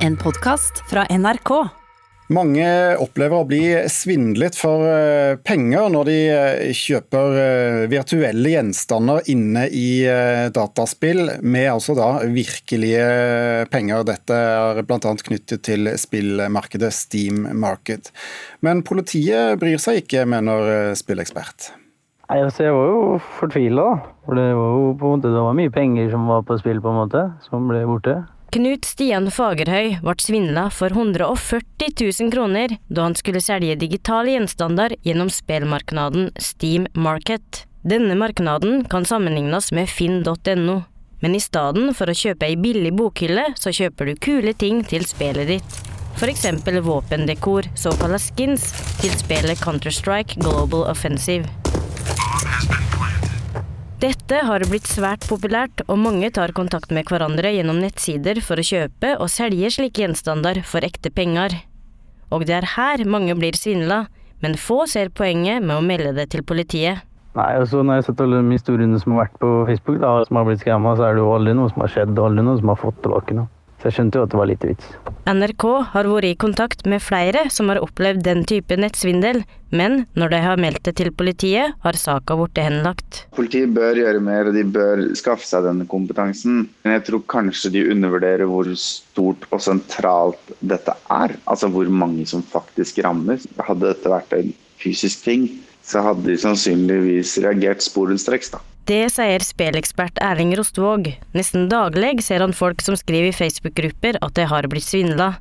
en podkast fra NRK. Mange opplever å bli svindlet for eh, penger når de eh, kjøper eh, virtuelle gjenstander inne i dataspill, med altså da virkelige penger. Dette er bl.a. knyttet til spillmarkedet Steam Market. Men politiet bryr seg ikke, mener spillekspert. Nei, altså Jeg var jo fortvila, for det var jo på en måte, det var mye penger som var på spill, på en måte, som ble borte. Knut Stian Fagerhøy ble svindla for 140 000 kroner da han skulle selge digitale gjenstander gjennom spillmarkedet Steam Market. Denne markedet kan sammenlignes med finn.no, men i stedet for å kjøpe ei billig bokhylle, så kjøper du kule ting til spillet ditt. F.eks. våpendekor, såkalte skins, til spillet Counter-Strike Global Offensive. Dette har blitt svært populært, og mange tar kontakt med hverandre gjennom nettsider for å kjøpe og selge slike gjenstander for ekte penger. Og det er her mange blir svindla, men få ser poenget med å melde det til politiet. Nei, altså Når jeg har sett alle de historiene som har vært på Facebook, da, som har blitt skamma, så er det jo aldri noe som har skjedd, aldri noe som har fått tilbake noe. Så jeg skjønte jo at det var lite vits. NRK har vært i kontakt med flere som har opplevd den type nettsvindel, men når de har meldt det til politiet, har saka blitt henlagt. Politiet bør gjøre mer, og de bør skaffe seg denne kompetansen. Men jeg tror kanskje de undervurderer hvor stort og sentralt dette er. Altså hvor mange som faktisk rammes. Hadde dette vært en fysisk ting, så hadde de sannsynligvis reagert sporenstreks, da. Det sier spillekspert Erling Rostvåg. Nesten daglig ser han folk som skriver i Facebook-grupper at de har blitt svindla.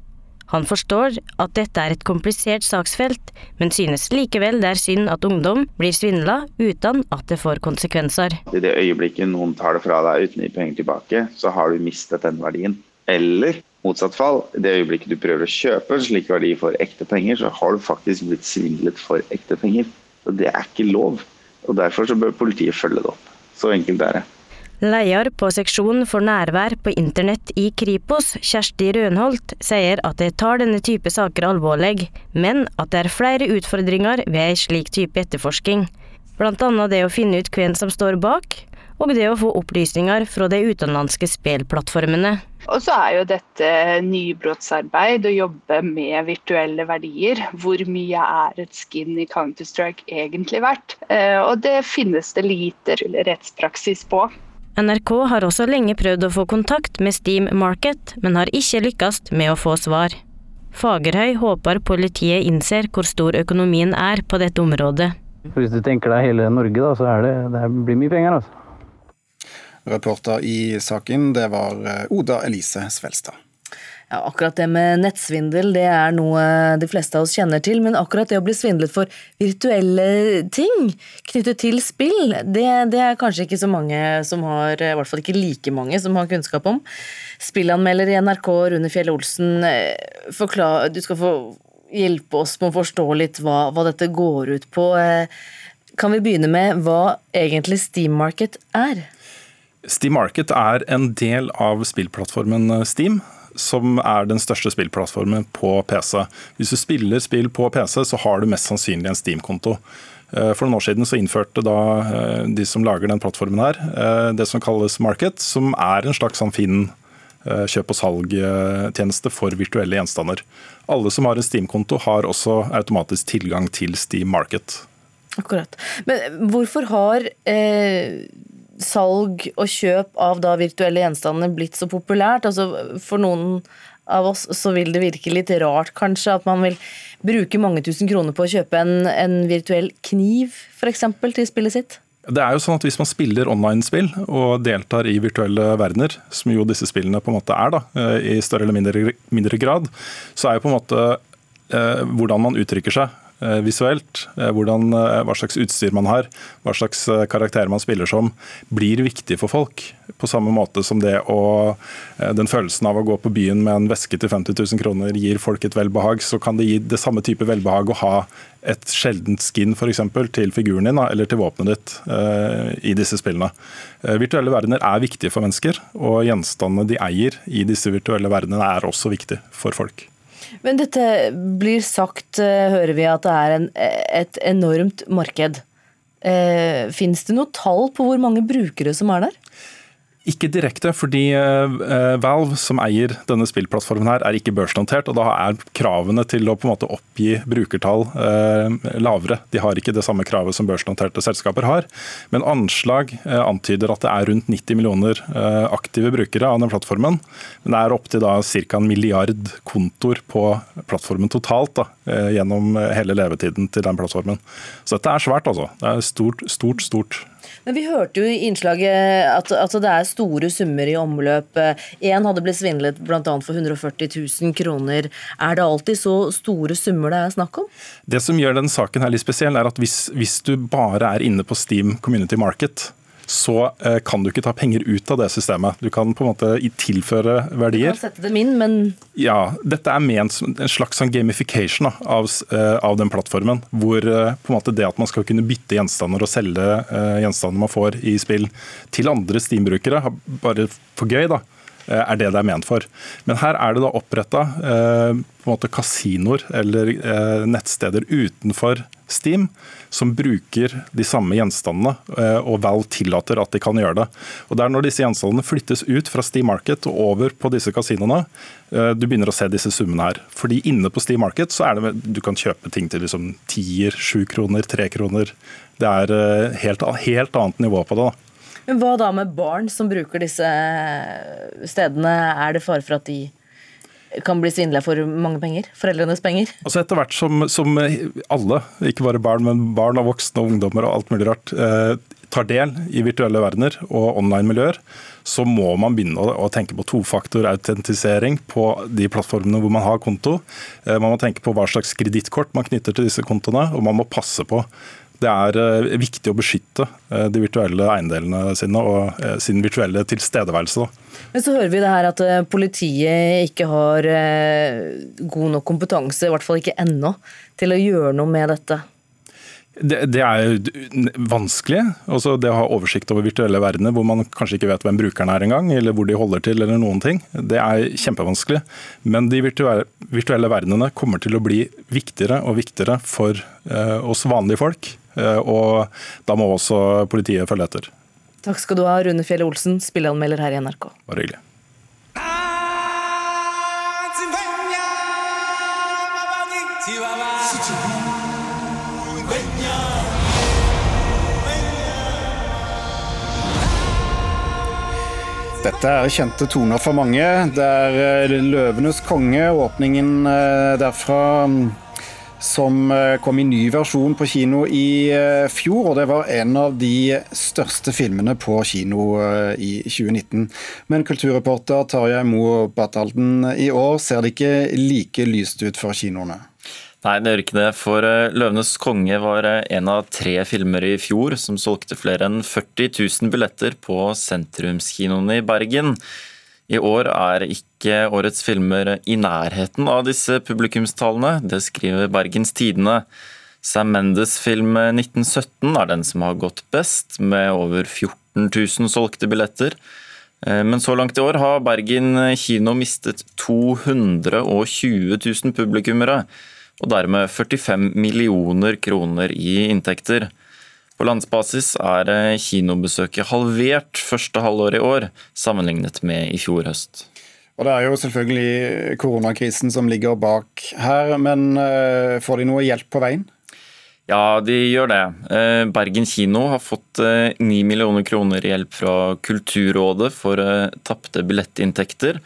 Han forstår at dette er et komplisert saksfelt, men synes likevel det er synd at ungdom blir svindla uten at det får konsekvenser. I det øyeblikket noen tar det fra deg uten å gi penger tilbake, så har du mistet den verdien. Eller motsatt fall, i det øyeblikket du prøver å kjøpe en slik verdi for ekte penger, så har du faktisk blitt svindlet for ekte penger. Og det er ikke lov. Og Derfor så bør politiet følge det opp. Så enkelt er det. Leder på seksjonen for nærvær på internett i Kripos, Kjersti Rønholt, sier at de tar denne type saker alvorlig, men at det er flere utfordringer ved ei slik type etterforsking. Annet det å finne ut hvem som står bak, og det å få opplysninger fra de utenlandske spillplattformene. Og så er jo dette nybrottsarbeid, å jobbe med virtuelle verdier. Hvor mye er et skin i Counter-Strike egentlig verdt? Eh, og det finnes det lite rettspraksis på. NRK har også lenge prøvd å få kontakt med Steam Market, men har ikke lykkes med å få svar. Fagerhøy håper politiet innser hvor stor økonomien er på dette området. Hvis du tenker deg hele Norge, da, så er det, det blir mye penger. altså. Reporter i saken, det var eh, Oda Elise Svelstad. Ja, akkurat det med nettsvindel det er noe de fleste av oss kjenner til, men akkurat det å bli svindlet for virtuelle ting knyttet til spill, det, det, er kanskje ikke så mange som har, i hvert fall ikke like mange som har kunnskap om. Spillanmelder i NRK Rune Fjell Olsen, eh, forklar, du skal få hjelpe oss med å forstå litt hva, hva dette går ut på. Eh, kan vi begynne med hva egentlig Steam Market er? Steam Market er en del av spillplattformen Steam, som er den største spillplattformen på PC. Hvis du spiller spill på PC, så har du mest sannsynlig en Steam-konto. Eh, for noen år siden så innførte da eh, de som lager den plattformen her, eh, det som kalles Market, som er en slags sånn Finn kjøp- og salg-tjeneste for virtuelle gjenstander. Alle som har en Steam-konto, har også automatisk tilgang til Steam Market. Akkurat. Men hvorfor har eh, salg og kjøp av da virtuelle gjenstander blitt så populært? Altså, for noen av oss så vil det virke litt rart kanskje at man vil bruke mange tusen kroner på å kjøpe en, en virtuell kniv f.eks. til spillet sitt? Det er jo sånn at Hvis man spiller online-spill og deltar i virtuelle verdener, som jo disse spillene på en måte er, da, eh, i større eller mindre, mindre grad, så er jo på en måte eh, hvordan man uttrykker seg visuelt. Eh, hvordan, eh, hva slags utstyr man har, hva slags karakterer man spiller som, blir viktig for folk. På samme måte som det å, den følelsen av å gå på byen med en veske til 50 000 kroner gir folk et velbehag, så kan det gi det samme type velbehag å ha et sjeldent skin for eksempel, til figuren din eller til våpenet ditt i disse spillene. Virtuelle verdener er viktige for mennesker, og gjenstandene de eier i disse virtuelle verdenene er også viktige for folk. Men dette blir sagt, eh, hører vi, at det er en, et enormt marked. Eh, Fins det noe tall på hvor mange brukere som er der? Ikke direkte, fordi uh, Valve, som eier denne spillplattformen, her, er ikke børsnotert. og Da er kravene til å på en måte oppgi brukertall uh, lavere. De har ikke det samme kravet som børsnoterte selskaper har. Men anslag antyder at det er rundt 90 millioner aktive brukere av den plattformen. Men det er opptil ca. en milliard kontoer på plattformen totalt da, gjennom hele levetiden til den plattformen. Så dette er svært, altså. Det er stort, stort, stort. Men Vi hørte jo i innslaget at, at det er store summer i omløp. Én hadde blitt svindlet bl.a. for 140 000 kroner. Er det alltid så store summer det er snakk om? Det som gjør den saken her litt spesiell, er at hvis, hvis du bare er inne på Steam Community Market, så eh, kan du ikke ta penger ut av det systemet. Du kan på en måte tilføre verdier. Du kan sette dem inn, men Ja. Dette er ment som en slags sånn gamification av, eh, av, den plattformen. Hvor eh, på en måte det at man skal kunne bytte gjenstander og selge gjenstander man får i spill til andre Steam-brukere, bare for gøy, da er det det er ment for. Men her er det da oppretta eh, kasinoer eller eh, nettsteder utenfor Steam som bruker de samme gjenstandene, eh, og Valve tillater at de kan gjøre det. Og Det er når disse gjenstandene flyttes ut fra Steam Market og over på disse kasinoene, eh, du begynner å se disse summene her. Fordi inne på Steam Market så er det du kan kjøpe ting til liksom tier, sju kroner, tre kroner. Det er eh, helt, helt annet nivå på det. da. Men Hva da med barn som bruker disse stedene? Er det fare for at de kan bli svindla for mange penger? Foreldrenes penger? Altså Etter hvert som, som, alle, ikke bare barn, men barn og voksne og ungdommer og alt mulig rart, eh, tar del i virtuelle verdener og online-miljøer, så må man begynne å, å tenke på tofaktorautentisering på de plattformene hvor man har konto. Eh, man må tenke på hva slags kredittkort man knytter til disse kontoene, og man må passe på det er eh, viktig å beskytte eh, de virtuelle eiendelene sine og eh, sin virtuelle tilstedeværelse. Men så hører vi det her at politiet ikke har god nok kompetanse, i hvert fall ikke ennå, til å gjøre noe med dette. Det, det, er vanskelig. Også det å ha oversikt over virtuelle verdener hvor man kanskje ikke vet hvem brukeren er engang, eller hvor de holder til, eller noen ting. Det er kjempevanskelig. Men de virtuelle, virtuelle verdenene kommer til å bli viktigere og viktigere for eh, oss vanlige folk. Uh, og da må også politiet følge etter. Takk skal du ha, Rune Fjell Olsen, spilleanmelder her i NRK. Bare hyggelig. Dette er kjente toner for mange. Det er eh, 'Løvenes konge', åpningen eh, derfra mm, som eh, kom i ny versjon på kino i fjor. og Det var en av de største filmene på kino i 2019. Men kulturreporter Tarjei Moe Batalden, i år ser det ikke like lyst ut for kinoene? Nei, det gjør ikke det. For eh, 'Løvenes konge' var eh, en av tre filmer i fjor som solgte flere enn 40 000 billetter på sentrumskinoene i Bergen. I år er ikke årets filmer i nærheten av disse publikumstallene. Det skriver Bergens Tidende. Sam Mendes film 1917 er den som har gått best, med over 14 000 solgte billetter. Eh, men så langt i år har Bergen kino mistet 220 000 publikummere og dermed 45 millioner kroner i inntekter. På landsbasis er kinobesøket halvert første halvår i år, sammenlignet med i fjor høst. Og Det er jo selvfølgelig koronakrisen som ligger bak her, men eh, får de noe hjelp på veien? Ja, de gjør det. Eh, Bergen kino har fått 9 eh, millioner kroner i hjelp fra Kulturrådet for tapte billettinntekter.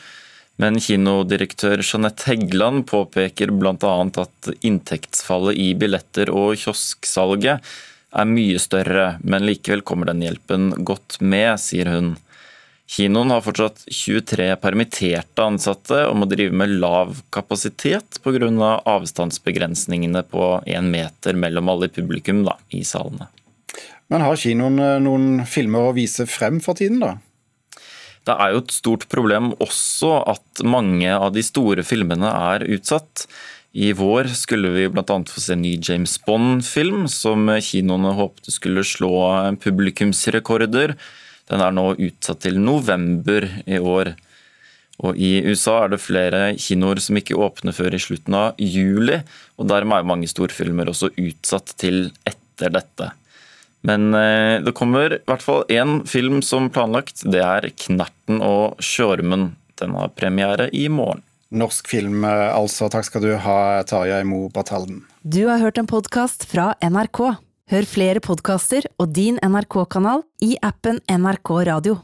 Men kinodirektør Jeanette Heggeland påpeker bl.a. at inntektsfallet i billetter og kiosksalget er mye større, men likevel kommer den hjelpen godt med, sier hun. Kinoen har fortsatt 23 permitterte ansatte og må drive med lav kapasitet pga. Av avstandsbegrensningene på én meter mellom alle i publikum da, i salene. Men har kinoen eh, noen filmer å vise frem for tiden, da? Det er jo et stort problem også at mange av de store filmene er utsatt. I vår skulle vi bl.a. få se en ny James Bond-film, som kinoene håpte skulle slå publikumsrekorder. Den er nå utsatt til november i år. Og I USA er det flere kinoer som ikke åpner før i slutten av juli, og dermed er mange storfilmer også utsatt til etter dette. Men eh, det kommer i hvert fall én film som planlagt. Det er 'Knerten og Sjormen'. Den har premiere i morgen. Norsk film, eh, altså. Takk skal du ha, Tarjei Mo Batalden. Du har hørt en podkast fra NRK. Hør flere podkaster og din NRK-kanal i appen NRK Radio.